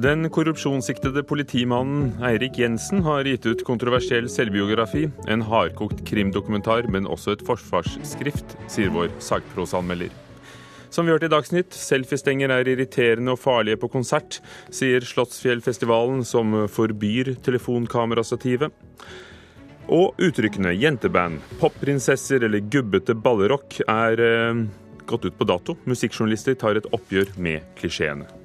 Den korrupsjonssiktede politimannen Eirik Jensen har gitt ut kontroversiell selvbiografi, en hardkokt krimdokumentar, men også et forsvarsskrift, sier vår sagprosanmelder. Som vi hørte i Dagsnytt, selfiestenger er irriterende og farlige på konsert, sier Slottsfjellfestivalen, som forbyr telefonkamerastativet. Og uttrykkene jenteband, popprinsesser eller gubbete ballerock er eh, gått ut på dato. Musikkjournalister tar et oppgjør med klisjeene.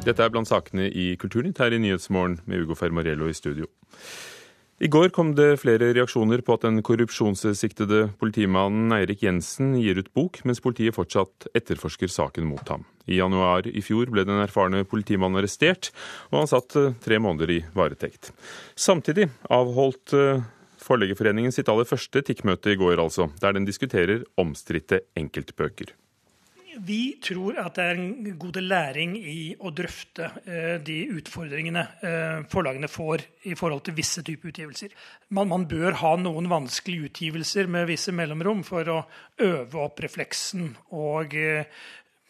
Dette er blant sakene i Kulturnytt her i Nyhetsmorgen med Ugo Fermarello i studio. I går kom det flere reaksjoner på at den korrupsjonssiktede politimannen Eirik Jensen gir ut bok, mens politiet fortsatt etterforsker saken mot ham. I januar i fjor ble den erfarne politimannen arrestert, og han satt eh, tre måneder i varetekt. Samtidig avholdt eh, Forleggerforeningen sitt aller første tikkmøte i går, altså, der den diskuterer omstridte enkeltbøker. Vi tror at det er en god læring i å drøfte eh, de utfordringene eh, forlagene får i forhold til visse typer utgivelser. Man, man, bør ha noen vanskelige utgivelser med visse mellomrom for å øve opp refleksen og eh,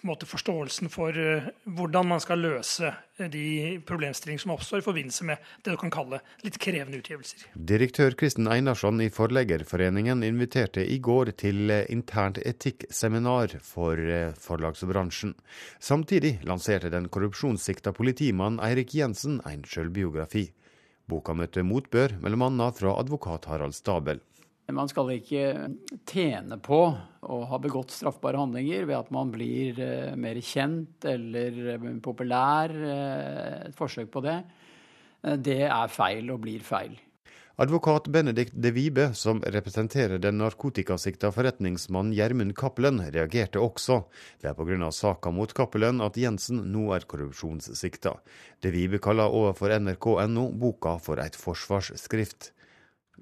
måte, forståelsen for uh, hvordan man skal løse uh, de problemstillinger som oppstår i forbindelse med det du kan kalle litt krevende utgivelser. Direktør Kristen Einarsson i Forleggerforeningen inviterte i går til uh, internt etikkseminar for forlagsbransjen. Samtidig lanserte den korrupsjonssikta politimannen Eirik Jensen en sjølbiografi. Boka møtte motbør, bl.a. fra advokat Harald Stabel. Man skal ikke tjene på å ha begått straffbare handlinger ved at man blir eh, mer kjent eller eh, populær. Eh, et forsøk på det. Det er feil og blir feil. Advokat Benedikt De Vibe, som representerer den narkotikasikta forretningsmannen Gjermund Cappelen, reagerte også. Det er pga. saka mot Cappelen at Jensen nå er korrupsjonssikta. De Vibe kaller overfor nrk.no boka for et forsvarsskrift.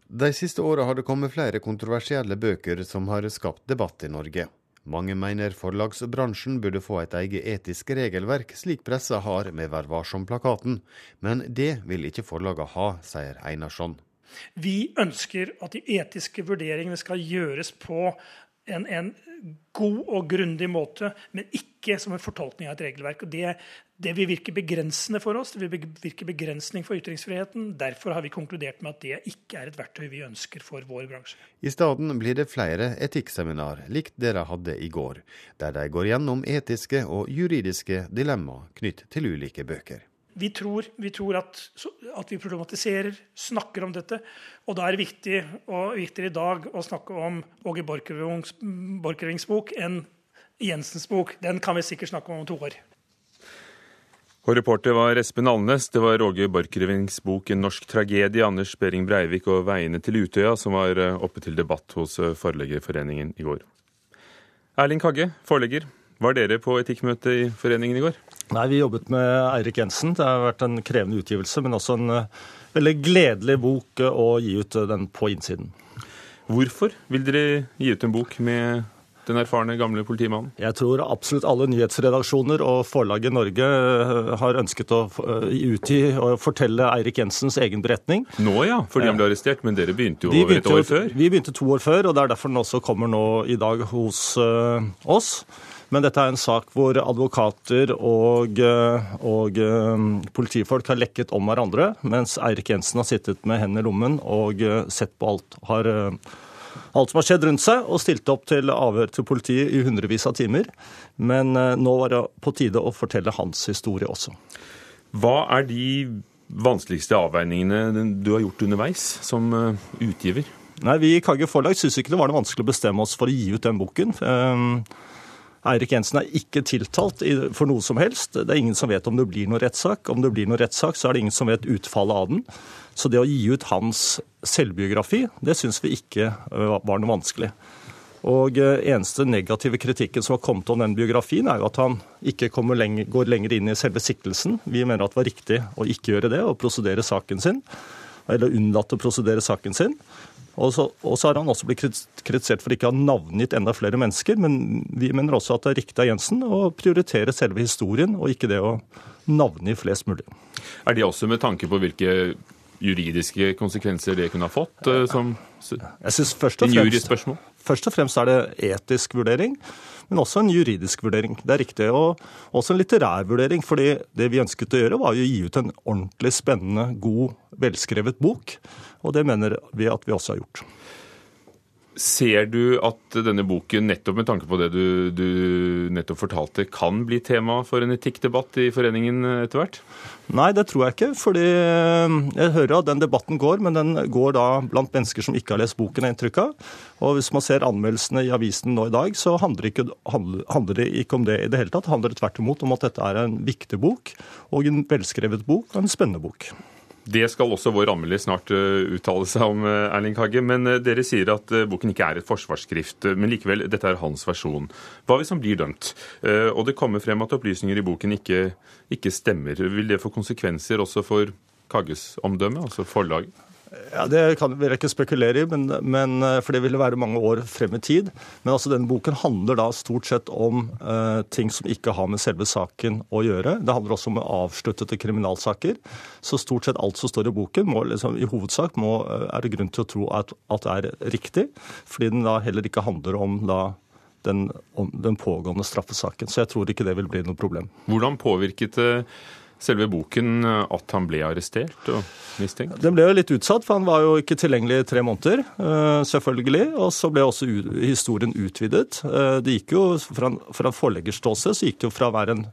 De siste åra har det kommet flere kontroversielle bøker som har skapt debatt i Norge. Mange mener forlagsbransjen burde få et eget etisk regelverk, slik pressa har med Vær varsom-plakaten. Men det vil ikke forlagene ha, sier Einarsson. Vi ønsker at de etiske vurderingene skal gjøres på en, en god og grundig måte, men ikke som en fortolkning av et regelverk. Og det, det vil virke begrensende for oss, det vil virke begrensning for ytringsfriheten. Derfor har vi konkludert med at det ikke er et verktøy vi ønsker for vår bransje. I stedet blir det flere etikkseminar, likt dere hadde i går, der de går gjennom etiske og juridiske dilemmaer knytt til ulike bøker vi tror, vi tror at, at, vi problematiserer, snakker om dette. Og da er det viktig, viktigere i dag å snakke om Åge Borchgrevinks bok enn Jensens bok. Den kan vi sikkert snakke om om to år. Og reporter var Espen Alnes. Det var Åge Borchgrevinks bok 'En norsk tragedie', Anders Behring Breivik og 'Veiene til Utøya', som var eh, oppe til debatt hos eh, Forleggerforeningen i går. Erling Kagge, forlegger. Var dere på etikkmøte i foreningen i går? Nei, vi jobbet med Eirik Jensen. Det har vært en krevende utgivelse, men også en uh, veldig gledelig bok uh, å gi ut uh, den på innsiden. Hvorfor vil dere gi ut en bok med den erfarne gamle politimannen? Jeg tror absolutt alle nyhetsredaksjoner og forlaget Norge har ønsket å utgi og fortelle Eirik Jensens egen beretning. Nå ja, fordi han ble arrestert, men dere begynte jo over et år før? Vi begynte to år før, og det er derfor den også kommer nå i dag hos oss. Men dette er en sak hvor advokater og, eh, og eh, politifolk har lekket om hverandre, mens Eirik Jensen har sittet med hendene i lommen og eh, sett på alt, har, alt som har skjedd rundt seg, og stilte opp til avhør til politiet i hundrevis av timer. Men nå var det på tide å fortelle hans historie også. Hva er de vanskeligste avveiningene du har gjort underveis som utgiver? Nei, Vi i Kagge Forlag syns ikke det var noe vanskelig å bestemme oss for å gi ut den boken. Eirik Jensen er ikke tiltalt for noe som helst. Det er ingen som vet om det blir noe rettssak. Om det blir noe rettssak, så er det ingen som vet utfallet av den. Så det å gi ut hans selvbiografi, det syns vi ikke var noe vanskelig. Og eneste negative kritikken som har kommet om den biografien, er jo at han ikke lenger, går lenger inn i selve siktelsen. Vi mener at det var riktig å ikke gjøre det, og prosedere saken sin. Eller unnlate å prosedere saken sin. Og så, og så, har han også blitt kritisert for ikke å ha navngitt enda flere mennesker. Men vi mener også at det er riktig av Jensen å prioritere selve historien, og ikke det å navngi flest mulig. Er det også med tanke på hvilke juridiske konsekvenser det kunne ha fått, eh, som Jeg synes først og, fremst, først og fremst er det etisk vurdering. men også en juridisk vurdering. Det er riktig. Og også en litterær vurdering. fordi det vi ønsket å gjøre, var å gi ut en ordentlig spennende, god, velskrevet bok. Og det mener vi at vi også har gjort. Ser du at denne boken, nettopp med tanke på det du, du, nettopp fortalte, kan bli tema for en etikkdebatt i foreningen etter hvert? Nei, det tror jeg ikke. fordi eh, jeg hører at den debatten går, men den går da blant mennesker som ikke har lest boken, inntrykk av. Og hvis man ser anmeldelsene i avisen nå i dag, så handler det, ikke, handler det ikke om det i det hele tatt. Det handler tvert imot om at dette er en viktig bok, og en velskrevet bok og en spennende bok. Det skal også vår anmelder snart eh, uttale seg om, eh, Erling Kagge. Men eh, dere sier at boken ikke er et forsvarsskrift, men likevel, dette er hans versjon. Hva hvis han blir dømt, og det kommer frem at opplysninger i boken ikke, ikke stemmer? Vil det få konsekvenser også for Kagges omdømme, altså forlaget? Ja, Det kan vil jeg ikke spekulere i, men, men, eh, for det ville være mange år frem i tid. Men altså denne boken handler da stort sett om uh, ting som ikke har med selve saken å gjøre. Det handler også om avsluttede kriminalsaker. Så stort sett alt som står i boken, må, liksom, i hovedsak må, uh, er det grunn til å tro at, at, det er riktig. Fordi den da heller ikke handler om da den, den pågående straffesaken. Så jeg tror ikke det vil bli noe problem. Hvordan påvirket det selve boken at han ble arrestert og mistenkt? Den ble jo litt utsatt, for han var jo ikke tilgjengelig i tre måneder, eh, selvfølgelig. Og så ble også historien utvidet. Eh, det gikk jo fra, fra forleggerståsted så gikk det jo fra å være en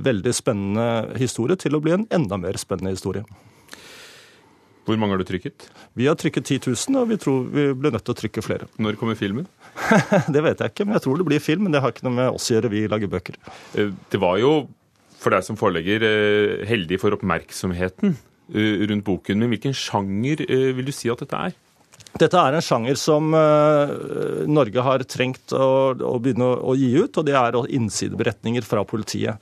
veldig spennende historie til å bli en enda mer spennende historie. Hvor mange har du trykket? Vi har trykket 10 000, og vi tror vi blir nødt til å trykke flere. Når kommer filmen? det vet jeg ikke, men jeg tror det blir film. Men det har ikke noe med oss å gjøre, vi lager bøker. Eh, det var jo for deg som forlegger eh, heldig for oppmerksomheten eh, rundt boken. Men hvilken sjanger eh, vil du si at dette er? Dette er en sjanger som Norge har trengt å, begynne å, gi ut, og det er innsideberetninger fra politiet.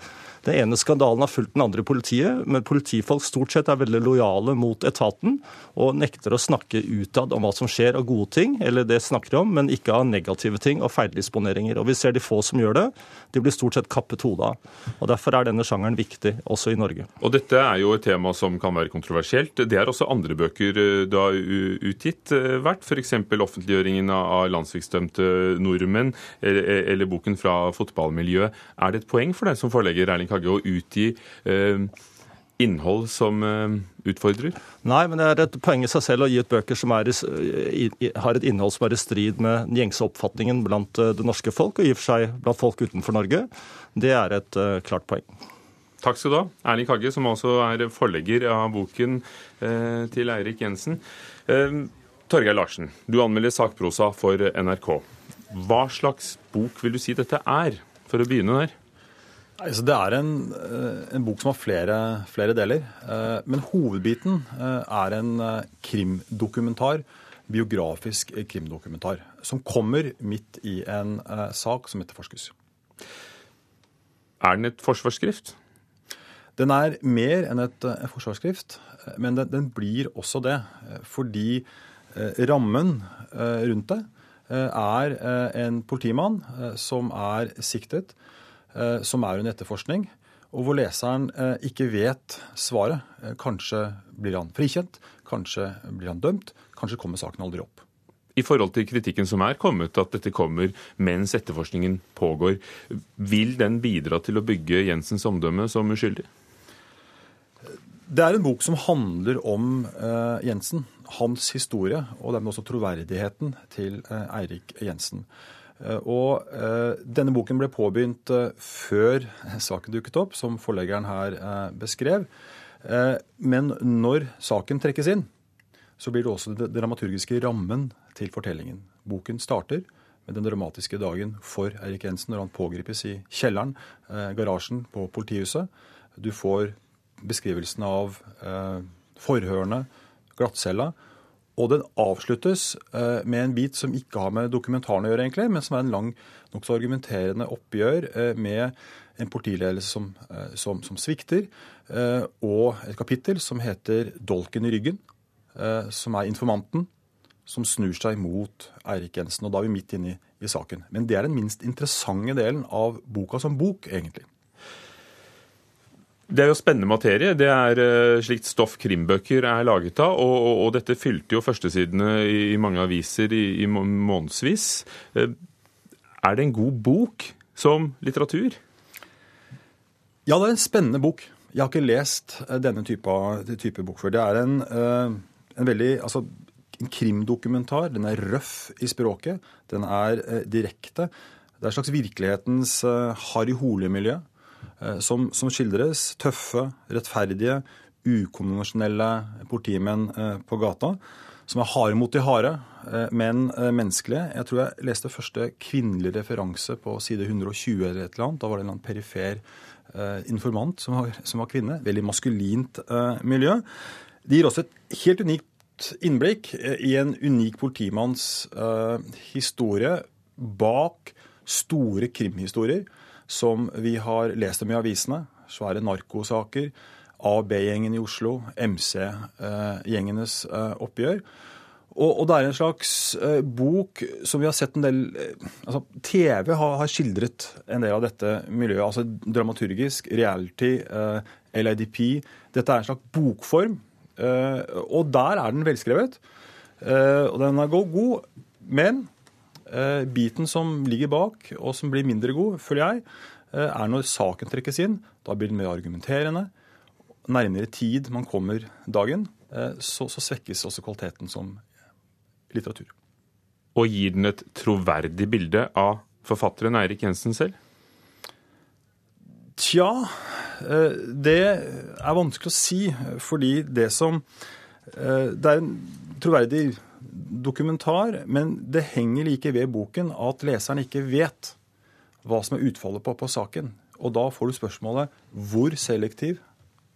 Den ene skandalen har fulgt den andre i politiet, men politifolk stort sett er veldig lojale mot etaten og nekter å snakke utad om hva som skjer av gode ting, eller det snakker om, men ikke av negative ting og feildisponeringer. Og vi ser de få som gjør det, de blir stort sett kappet hodet av. Og Derfor er denne sjangeren viktig, også i Norge. Og Dette er jo et tema som kan være kontroversielt. Det er også andre bøker eh, du har utgitt eh, vært, f.eks. offentliggjøringen av landssviksdømte nordmenn, eller boken fra fotballmiljøet. Er det et poeng for deg som forlegger, Erling Kagge, å utgi eh, innhold som eh, utfordrer? Nei, men det er et poeng i seg selv å gi ut bøker som er, har et innhold som er i strid med den gjengse oppfatningen blant eh, det norske folk, og i og for seg blant folk utenfor Norge. Det er et uh, klart poeng. Takk skal du ha, Erling Kagge, som også er forlegger av boken uh, til Eirik Jensen. Uh, Torgeir Larsen, du anmelder sakprosa for NRK. Hva slags bok vil du si dette er, for å begynne der? Altså, det er en, eh, en, bok som har flere, flere, deler. Eh, men hovedbiten eh, er en krimdokumentar, biografisk krimdokumentar, som kommer midt i en sak som etterforskes. Er den et forsvarsskrift? Den er mer enn et forsvarsskrift, men den, den blir også det. Fordi rammen rundt det er en politimann som er siktet som er under etterforskning, og hvor leseren eh, ikke vet svaret. Eh, kanskje blir han frikjent, kanskje blir han dømt, kanskje kommer saken aldri opp. I forhold til kritikken som er kommet, at dette kommer mens etterforskningen pågår, vil den bidra til å bygge Jensens omdømme som uskyldig? Det er en bok som handler om Jensen, hans historie, og dermed også troverdigheten til Eirik Jensen. Eh, og eh, denne boken ble påbegynt eh, før saken dukket opp, som forleggeren her beskrev. Men når saken trekkes inn, så blir det også den dramaturgiske rammen til fortellingen. Boken starter med den dramatiske dagen for Eirik Jensen når han pågripes i kjelleren, garasjen på politihuset. Du får beskrivelsen av forhørene, glattcella, og den avsluttes eh, med en bit som ikke har med dokumentaren å gjøre, egentlig, men som er en lang, nokså argumenterende oppgjør eh, med en politiledelse som, eh, som, som, svikter, og et kapittel som heter 'Dolken i ryggen', som er informanten som snur seg mot Eirik Jensen. Og da er vi midt inne i, i saken. Men det er den minst interessante delen av boka som bok, egentlig. Det er jo spennende materie. Det er uh, slikt stoff krimbøker er laget av. Og, og, og dette fylte jo førstesidene i, i mange aviser i, i månedsvis. Uh, er det en god bok, som litteratur? Ja, det er en spennende bok. Jeg har ikke lest eh, denne type, type bok før. Det er en, eh, en veldig altså, en krimdokumentar. Den er røff i språket. Den er eh, direkte. Det er en slags virkelighetens Harry Hole-miljø som, som, skildres. Tøffe, rettferdige, ukonvensjonelle politimenn på gata. Som er harde mot de harde, men menneskelige. Jeg tror jeg leste første kvinnelige referanse på side 120 eller et eller annet. Da var det en eller annen perifer Eh, informant som var, som var, kvinne. Veldig maskulint miljø. Det gir også et helt unikt innblikk eh, i en unik politimanns historie bak store krimhistorier som vi har lest om i avisene. Svære narkosaker. A- og B-gjengen i Oslo. MC-gjengenes oppgjør. Og, det er en slags eh, bok som vi har sett en del eh, altså TV har, skildret en del av dette miljøet. altså Dramaturgisk, reality, eh, LIDP. Dette er en slags bokform. Eh, og der er den velskrevet. Eh, og den er god. Men eh, biten som ligger bak, og som blir mindre god, føler jeg, er når saken trekkes inn. Da blir den mer argumenterende. Nærmere tid man kommer dagen, så, så svekkes også kvaliteten som litteratur. Og gir den et troverdig bilde av forfatteren Eirik Jensen selv? Tja, eh, det er vanskelig å si. Fordi det som eh, Det er en troverdig dokumentar, men det henger like ved boken at leseren ikke vet hva som er utfallet på, på saken. Og da får du spørsmålet hvor selektiv,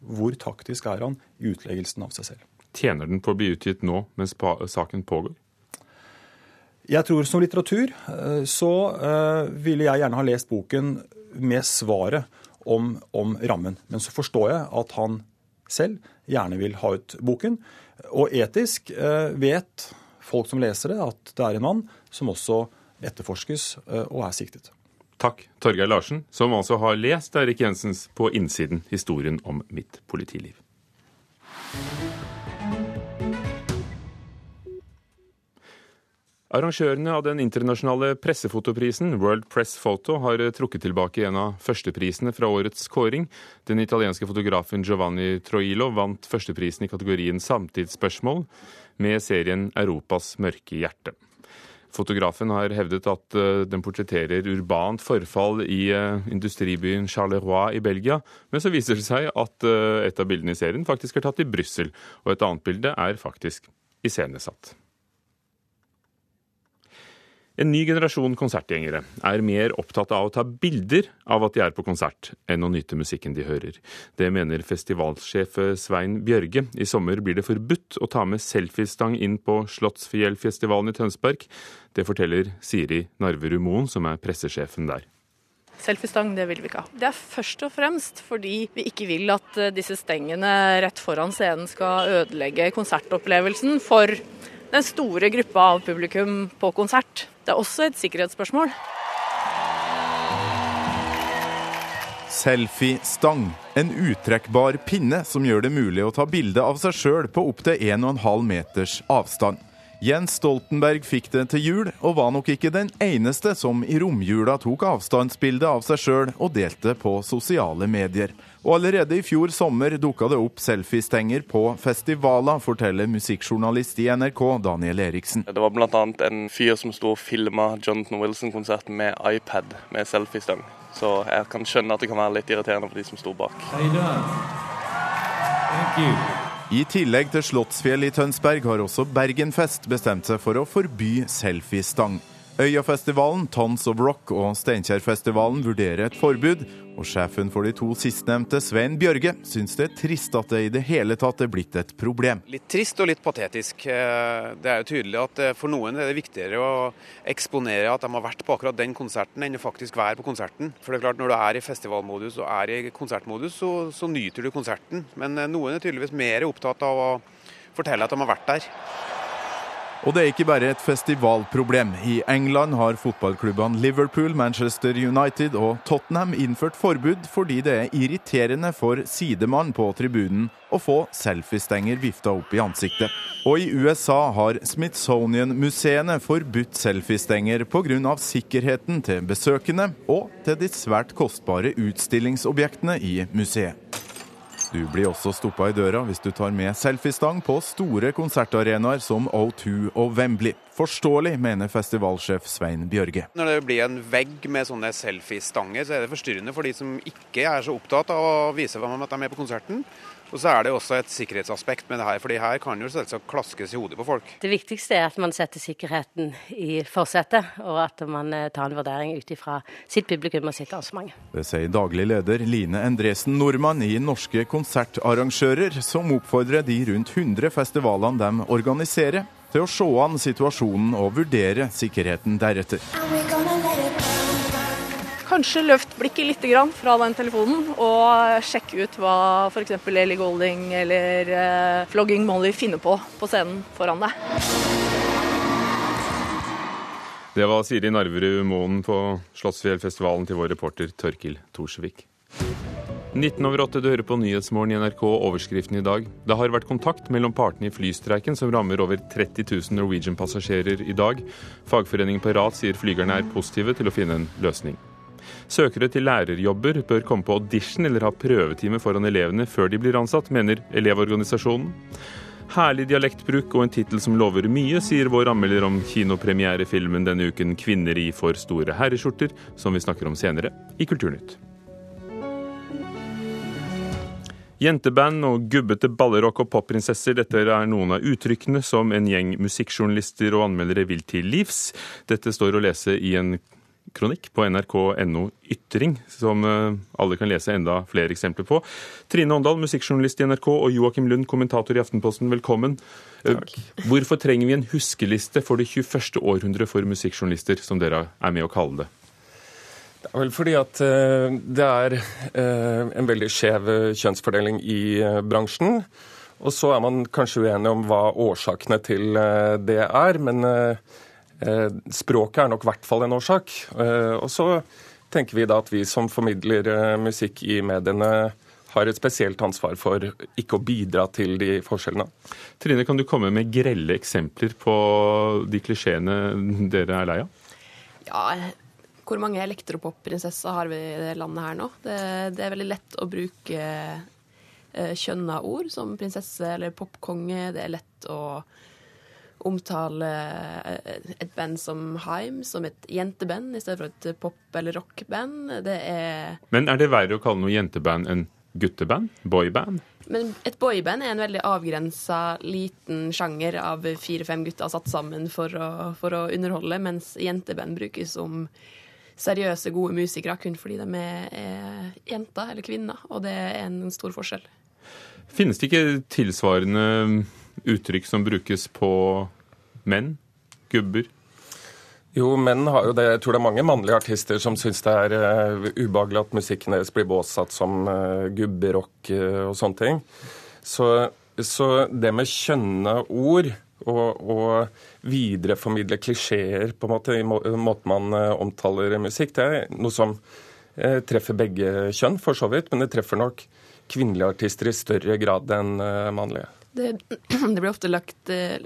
hvor taktisk er han i utleggelsen av seg selv. Tjener den på å bli utgitt nå mens saken pågår? Jeg tror som litteratur eh, så uh, ville jeg gjerne ha lest boken med svaret om, om, rammen. Men så forstår jeg at han selv gjerne vil ha ut boken. Og etisk uh, vet folk som leser det, at det er en mann som også etterforskes uh, og er siktet. Takk, Torgeir Larsen, som altså har lest Erik Jensens På innsiden historien om mitt politiliv. Arrangørene av den internasjonale pressefotoprisen World Press Photo har trukket tilbake en av førsteprisene fra årets kåring. Den italienske fotografen Giovanni Troilo vant førsteprisen i kategorien samtidsspørsmål med serien Europas mørke hjerte. Fotografen har hevdet at eh, den portretterer urbant forfall i eh, industribyen Charleroi i Belgia, men så viser det seg at eh, et av bildene i serien faktisk er tatt i Brussel, og et annet bilde er faktisk iscenesatt. En ny generasjon konsertgjengere er mer opptatt av å ta bilder av at de er på konsert, enn å nyte musikken de hører. Det mener festivalsjef Svein Bjørge. I sommer blir det forbudt å ta med selfiestang inn på Slottsfjellfestivalen i Tønsberg. Det forteller Siri Narverud Moen, som er pressesjefen der. Selfiestang det vil vi ikke ha. Det er først og fremst fordi vi ikke vil at disse stengene rett foran scenen skal ødelegge konsertopplevelsen for den store gruppa av publikum på konsert. Det er også et sikkerhetsspørsmål. Selfie-stang. En uttrekkbar pinne som gjør det mulig å ta bilde av seg sjøl på opptil 1,5 meters avstand. Jens Stoltenberg fikk det til jul, og var nok ikke den eneste som i romjula tok avstandsbilde av seg sjøl og delte på sosiale medier. Og allerede i fjor sommer dukka det opp selfiestenger på festivaler, forteller musikkjournalist i NRK Daniel Eriksen. Det var bl.a. en fyr som sto og filma Jonathan Wilson-konserten med iPad med selfiestang. Så jeg kan skjønne at det kan være litt irriterende for de som sto bak. I tillegg til Slottsfjell i Tønsberg har også Bergenfest bestemt seg for å forby selfiestang. Øyafestivalen, Tons of Rock og Steinkjerfestivalen vurderer et forbud, og sjefen for de to sistnevnte, Svein Bjørge, syns det er trist at det i det hele tatt er blitt et problem. Litt trist og litt patetisk. Eh, det er jo tydelig at eh, for noen er det viktigere å eksponere at de har vært på akkurat den konserten, enn å faktisk være på konserten. For det er klart, når du er i festivalmodus og er i konsertmodus, så, så nyter du konserten. Men eh, noen er tydeligvis mer opptatt av å fortelle at de har vært der. Og det er ikke bare et festivalproblem. I England har fotballklubbene Liverpool, Manchester United og Tottenham innført forbud fordi det er irriterende for sidemann på tribunen å få selfiestenger vifta opp i ansiktet. Og i USA har Smithsonian-museene forbudt selfiestenger pga. sikkerheten til besøkende og til de svært kostbare utstillingsobjektene i museet. Du blir også stoppa i døra hvis du tar med selfiestang på store konsertarenaer som O2 og Wembley. Forståelig, mener festivalsjef Svein Bjørge. Når det blir en vegg med sånne selfiestanger, så er det forstyrrende for de som ikke er så opptatt av å vise hvem at de er med på konserten. Og så er det også et sikkerhetsaspekt med det her, fordi her kan jo selvsagt klaskes i hodet på folk. Det viktigste er at man setter sikkerheten i forsetet, og at man eh, tar en vurdering ut ifra sitt publikum og sitt arrangement. Det sier daglig leder Line Endresen Nordmann i Norske konsertarrangører, som oppfordrer de rundt 100 festivalene de organiserer, til å se an situasjonen og vurdere sikkerheten deretter. Kanskje løft blikket litt fra den telefonen og sjekke ut hva f.eks. Ellie Golding eller uh, Flogging Molly finner på på scenen foran deg. Det var Siri Narverud Moen på Slottsfjellfestivalen til vår reporter Tørkil Thorsvik. 19 over 8, du hører på Nyhetsmorgen i NRK. Overskriften i dag. Det har vært kontakt mellom partene i flystreiken, som rammer over 30 000 Norwegian-passasjerer i dag. Fagforeningen på RAT sier flygerne er positive til å finne en løsning. Søkere til lærerjobber bør komme på audition eller ha prøvetime foran elevene før de blir ansatt, mener Elevorganisasjonen. Herlig dialektbruk og en tittel som lover mye, sier vår anmelder om kinopremierefilmen denne uken 'Kvinner i for store herreskjorter', som vi snakker om senere i Kulturnytt. Jenteband og gubbete ballerock og popprinsesser, dette er noen av uttrykkene som en gjeng musikkjournalister og anmeldere vil til livs. Dette står å lese i en kronikk på nrk.no Ytring, som eh, alle kan lese enda flere eksempler på. Trine Åndal, musikkjournalist i NRK, og Joakim Lund, kommentator i Aftenposten, velkommen. Eh, Takk. Hvorfor trenger vi en huskeliste for det 21. århundre for musikkjournalister, som dere er med å kalle det? Det er vel fordi at uh, det er en veldig skjev kjønnsfordeling i bransjen. Og så er man kanskje uenig om hva årsakene til det er. men Eh, språket er nok i hvert fall en årsak. Eh, og så tenker vi da at vi som formidler eh, musikk i mediene har et spesielt ansvar for ikke å bidra til de forskjellene. Trine, kan du komme med grelle eksempler på de klisjeene dere er lei av? Ja, hvor mange elektropop-prinsesser har vi i det landet her nå? Det, det er veldig lett å bruke eh, kjønna ord som prinsesse eller popkonge. Det er lett å omtale eh, et band som Haim som et jenteband i stedet for et pop- eller rockband. Det er Men er det verre å kalle noe jenteband enn gutteband? Boyband? Men et boyband er en veldig avgrensa liten sjanger av fire-fem gutter satt sammen for å, for å, underholde, mens jenteband brukes som seriøse, gode musikere kun fordi de er, er jenter eller kvinner, og det er en stor forskjell. Finnes det ikke tilsvarende uttrykk som brukes på menn? Gubber? Jo, menn har jo det. Jeg tror det er mange mannlige artister som syns det er uh, ubehagelig at musikken deres blir båsatt som uh, gubberock uh, og sånne ting. Så, så, det med kjønne ord og, og videreformidle klisjeer på en måte, i må, måten man omtaler musikk, det er noe som treffer begge kjønn, for så vidt. Men det treffer nok kvinnelige artister i større grad enn mannlige. Det, det, blir ofte lagt, eh,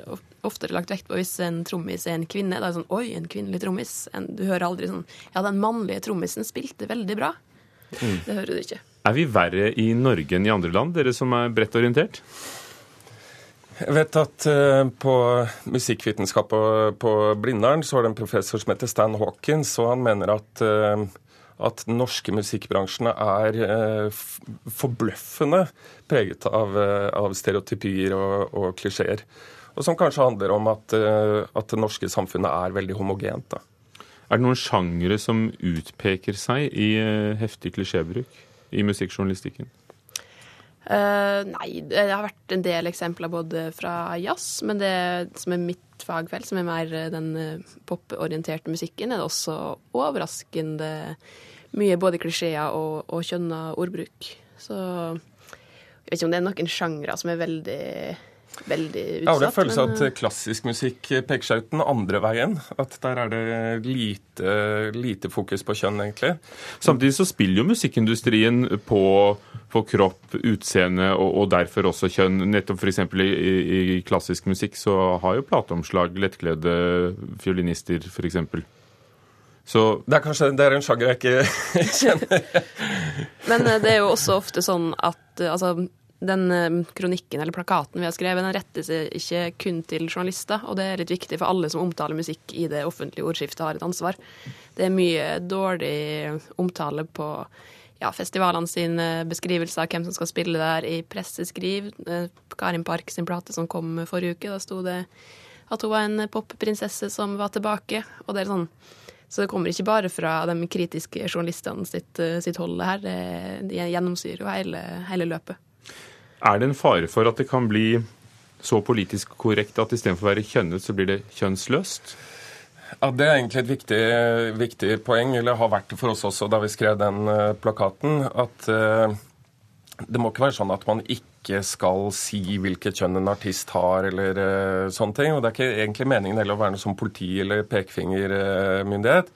oftere lagt vekt på hvis en trommis er en kvinne. Da er det sånn Oi, en kvinnelig trommis. Du hører aldri sånn Ja, den mannlige trommisen spilte veldig bra. Mm. Det hører du ikke. Er vi verre i Norge enn i andre land, dere som er bredt orientert? Jeg vet at uh, på musikkvitenskap på, Blindern så er det en professor som heter Stan Hawkins, og han mener at uh, at den norske musikkbransjen er eh, forbløffende preget av, eh, av stereotypier og, og, klisjeer. Og som kanskje handler om at, eh, at det norske samfunnet er veldig homogent. Da. Er det noen sjangere som utpeker seg i heftig klisjébruk i musikkjournalistikken? Uh, nei, det har vært en del eksempler både fra jazz, men det som er mitt fagfelt, som er mer den poporienterte musikken, er det også overraskende mye både klisjeer og, og kjønna ordbruk. Så jeg vet ikke om det er noen sjangre som er veldig veldig utsatt. Ja, og det føles men, at eh, klassisk musikk peker seg ut den andre veien. At der er det lite, lite fokus på kjønn, egentlig. Samtidig så spiller jo musikkindustrien på, på kropp, utseende og, og, derfor også kjønn. Nettopp f.eks. I, i, i klassisk musikk så har jo plateomslag lettkledde fiolinister, f.eks. Så det er kanskje det er en sjanger jeg ikke kjenner. Men eh, det er jo også ofte sånn at eh, altså, den eh, kronikken eller plakaten vi har skrevet, den retter seg ikke kun til journalister. Og det er litt viktig for alle som omtaler musikk i det offentlige ordskiftet, har et ansvar. Det er mye dårlig omtale på ja, festivalene sine beskrivelser av hvem som skal spille der, i presseskriv. Karin Park sin plate som kom forrige uke, da sto det at hun var en popprinsesse som var tilbake. Og det er sånn så det kommer ikke bare fra de kritiske journalistene sitt, sitt hold her, det gjennomsyrer jo hele, hele, løpet. Er det en fare for at det kan bli så politisk korrekt at istedenfor å være kjønnet, så blir det kjønnsløst? Ja, Det er egentlig et viktig, viktig poeng, eller har vært det for oss også da vi skrev den uh, plakaten. At uh, det må ikke være sånn at man ikke skal si hvilket kjønn en artist har, eller uh, sånne ting. Og det er ikke egentlig meningen heller å være noe som politi- eller pekefingermyndighet.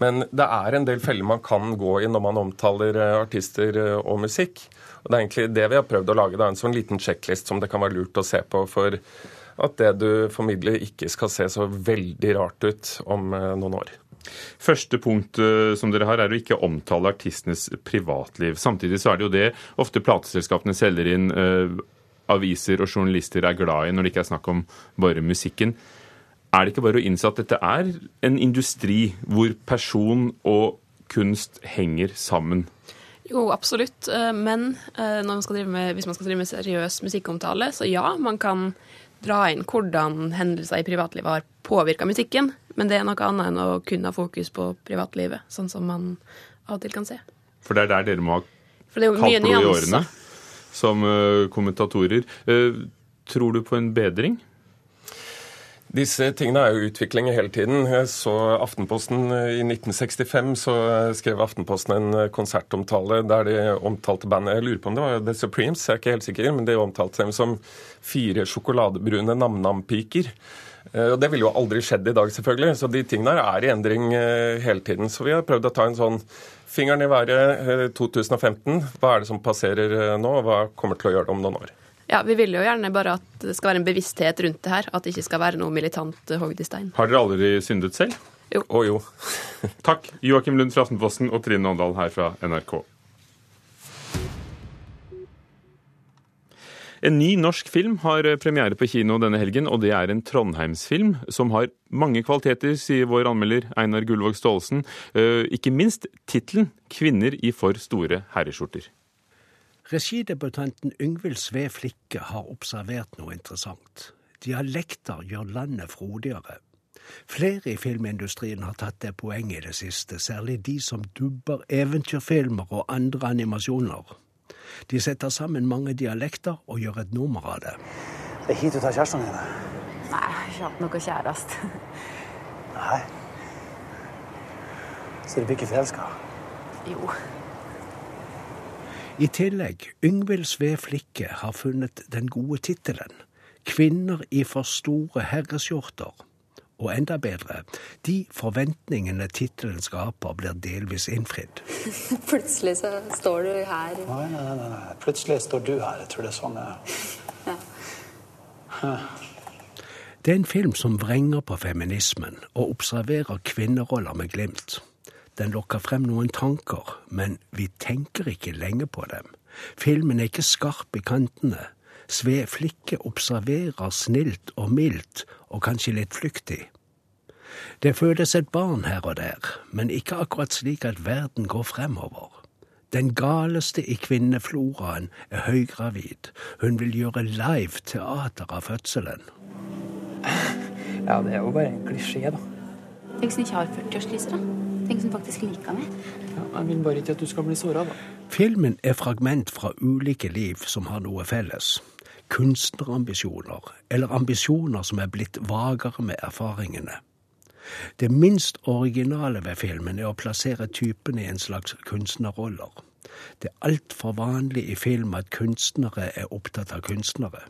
Men det er en del feller man kan gå i når man omtaler artister og musikk. Og Det er egentlig det vi har prøvd å lage, da, en sånn liten sjekklist som det kan være lurt å se på. for at det du formidler ikke skal se så veldig rart ut om noen år. Første punkt som dere har, er å ikke omtale artistenes privatliv. Samtidig så er det jo det ofte plateselskapene selger inn aviser og journalister er glad i når det ikke er snakk om bare musikken. Er det ikke bare å innse at dette er en industri hvor person og kunst henger sammen? Jo, absolutt. Men man med, hvis man skal drive med seriøs musikkomtale, så ja, man kan dra inn hvordan hendelser i privatlivet har påvirka musikken. Men det er noe annet enn å kun ha fokus på privatlivet, sånn som man av og til kan se. For det er der dere må ha kaldt blod i årene som kommentatorer. Tror du på en bedring? Disse tingene er jo utvikling hele tiden. Jeg så Aftenposten I 1965 så skrev Aftenposten en konsertomtale der de omtalte bandet Jeg lurer på om det var The Supremes, jeg er ikke helt sikker, men de omtalte dem som fire sjokoladebrune nam-nam-piker. Og Det ville jo aldri skjedd i dag, selvfølgelig. Så de tingene er i endring hele tiden. Så vi har prøvd å ta en sånn fingeren i været 2015. Hva er det som passerer nå, og hva kommer til å gjøre det om noen år? Ja, Vi vil jo gjerne bare at det skal være en bevissthet rundt det her. At det ikke skal være noe militant hogd i stein. Har dere aldri syndet selv? Jo. Å jo. Takk. Joakim Lund fra Aftenposten og Trine Aandal her fra NRK. En ny norsk film har premiere på kino denne helgen, og det er en Trondheimsfilm som har mange kvaliteter, sier vår anmelder Einar Gullvåg Staalesen. Ikke minst tittelen 'Kvinner i for store herreskjorter'. Regidebutanten Yngvild Sve Flikke har observert noe interessant. Dialekter gjør landet frodigere. Flere i filmindustrien har tatt det poenget i det siste, særlig de som dubber eventyrfilmer og andre animasjoner. De setter sammen mange dialekter og gjør et nummer av det. Det er hit du tar kjæresten din? Nei, jeg har ikke hatt noe kjæreste. Nei. Så du blir ikke forelska? Jo. I tillegg, Yngvild Sve Flikke har funnet den gode tittelen 'Kvinner i for store herreskjorter'. Og enda bedre, de forventningene tittelen skaper, blir delvis innfridd. Plutselig så står du her. Nei, nei, nei, nei. Plutselig står du her. Jeg tror det er sånn ja. Det er en film som vrenger på feminismen og observerer kvinneroller med glimt. Den lokker frem noen tanker, men vi tenker ikke lenge på dem. Filmen er ikke skarp i kantene. Sve Flikke observerer snilt og mildt, og kanskje litt flyktig. Det føles et barn her og der, men ikke akkurat slik at verden går fremover. Den galeste i kvinnefloraen er høygravid. Hun vil gjøre live teater av fødselen. Ja, det er jo bare en klisjé, da. Tenk hvis hun ikke har 40-årskrise, da. Tenk som faktisk liker meg. Ja, jeg vil bare ikke at du skal bli såra, da. Filmen er fragment fra ulike liv som har noe felles. Kunstnerambisjoner, eller ambisjoner som er blitt vagere med erfaringene. Det minst originale ved filmen er å plassere typene i en slags kunstnerroller. Det er altfor vanlig i film at kunstnere er opptatt av kunstnere.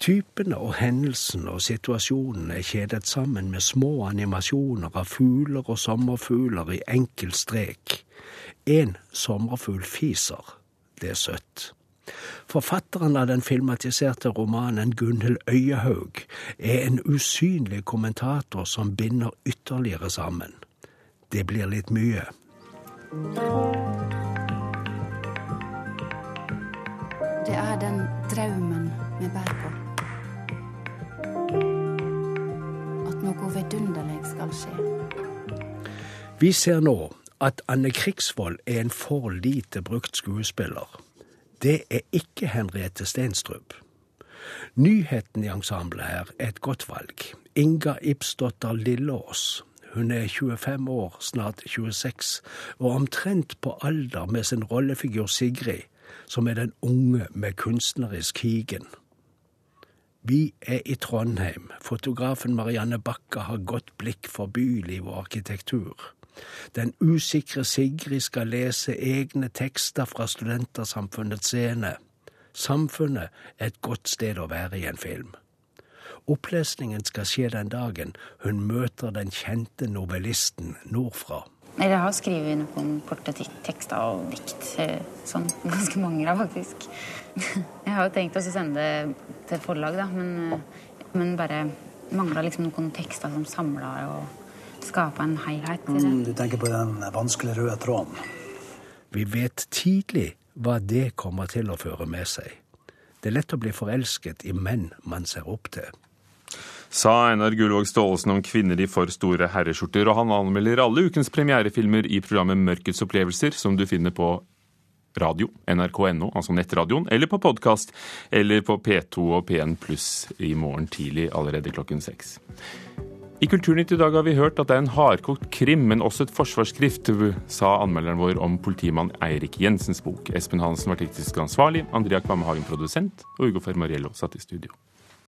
Typene og hendelsene og situasjonene er kjedet sammen med små animasjoner av fugler og sommerfugler i enkel strek. En sommerfugl fiser. Det er søtt. Forfatteren av den filmatiserte romanen Gunhild Øyehaug er en usynlig kommentator som binder ytterligere sammen. Det blir litt mye. Det er den drømmen vi bærer på. At noe vidunderlig skal skje. Vi ser nå at Anne Krigsvold er en for lite brukt skuespiller. Det er ikke Henriette Stenstrup. Nyheten i ensemblet her er et godt valg. Inga Ibsdotter Lilleås. Hun er 25 år, snart 26, og omtrent på alder med sin rollefigur Sigrid, som er den unge med kunstnerisk higen. Vi er i Trondheim. Fotografen Marianne Bakka har godt blikk for byliv og arkitektur. Den usikre Sigrid skal lese egne tekster fra Studentersamfunnets scene. Samfunnet er et godt sted å være i en film. Opplesningen skal skje den dagen hun møter den kjente novellisten nordfra. Jeg har skrevet noen korte tekster og dikt. Sånn ganske mange, da, faktisk. Jeg har jo tenkt å sende det til forlag, da, men, eh, men bare mangla liksom noen tekster som samla og skapa en helhet. Mm, du tenker på den vanskelig røde tråden. Vi vet tidlig hva det kommer til å føre med seg. Det er lett å bli forelsket i menn man ser opp til. Sa Einar Gullvåg Staalesen om kvinner i for store herreskjorter, og han anmelder alle ukens premierefilmer i programmet Mørkets opplevelser, som du finner på radio, nrk.no, altså nettradioen, eller på podkast, eller på P2 og P1 pluss i morgen tidlig allerede klokken seks. I Kulturnytt i dag har vi hørt at det er en hardkokt krim, men også et forsvarsskrift, sa anmelderen vår om politimann Eirik Jensens bok. Espen Hansen var teknisk ansvarlig, Andrea Kvammehagen produsent, og Ugo Fermariello satt i studio.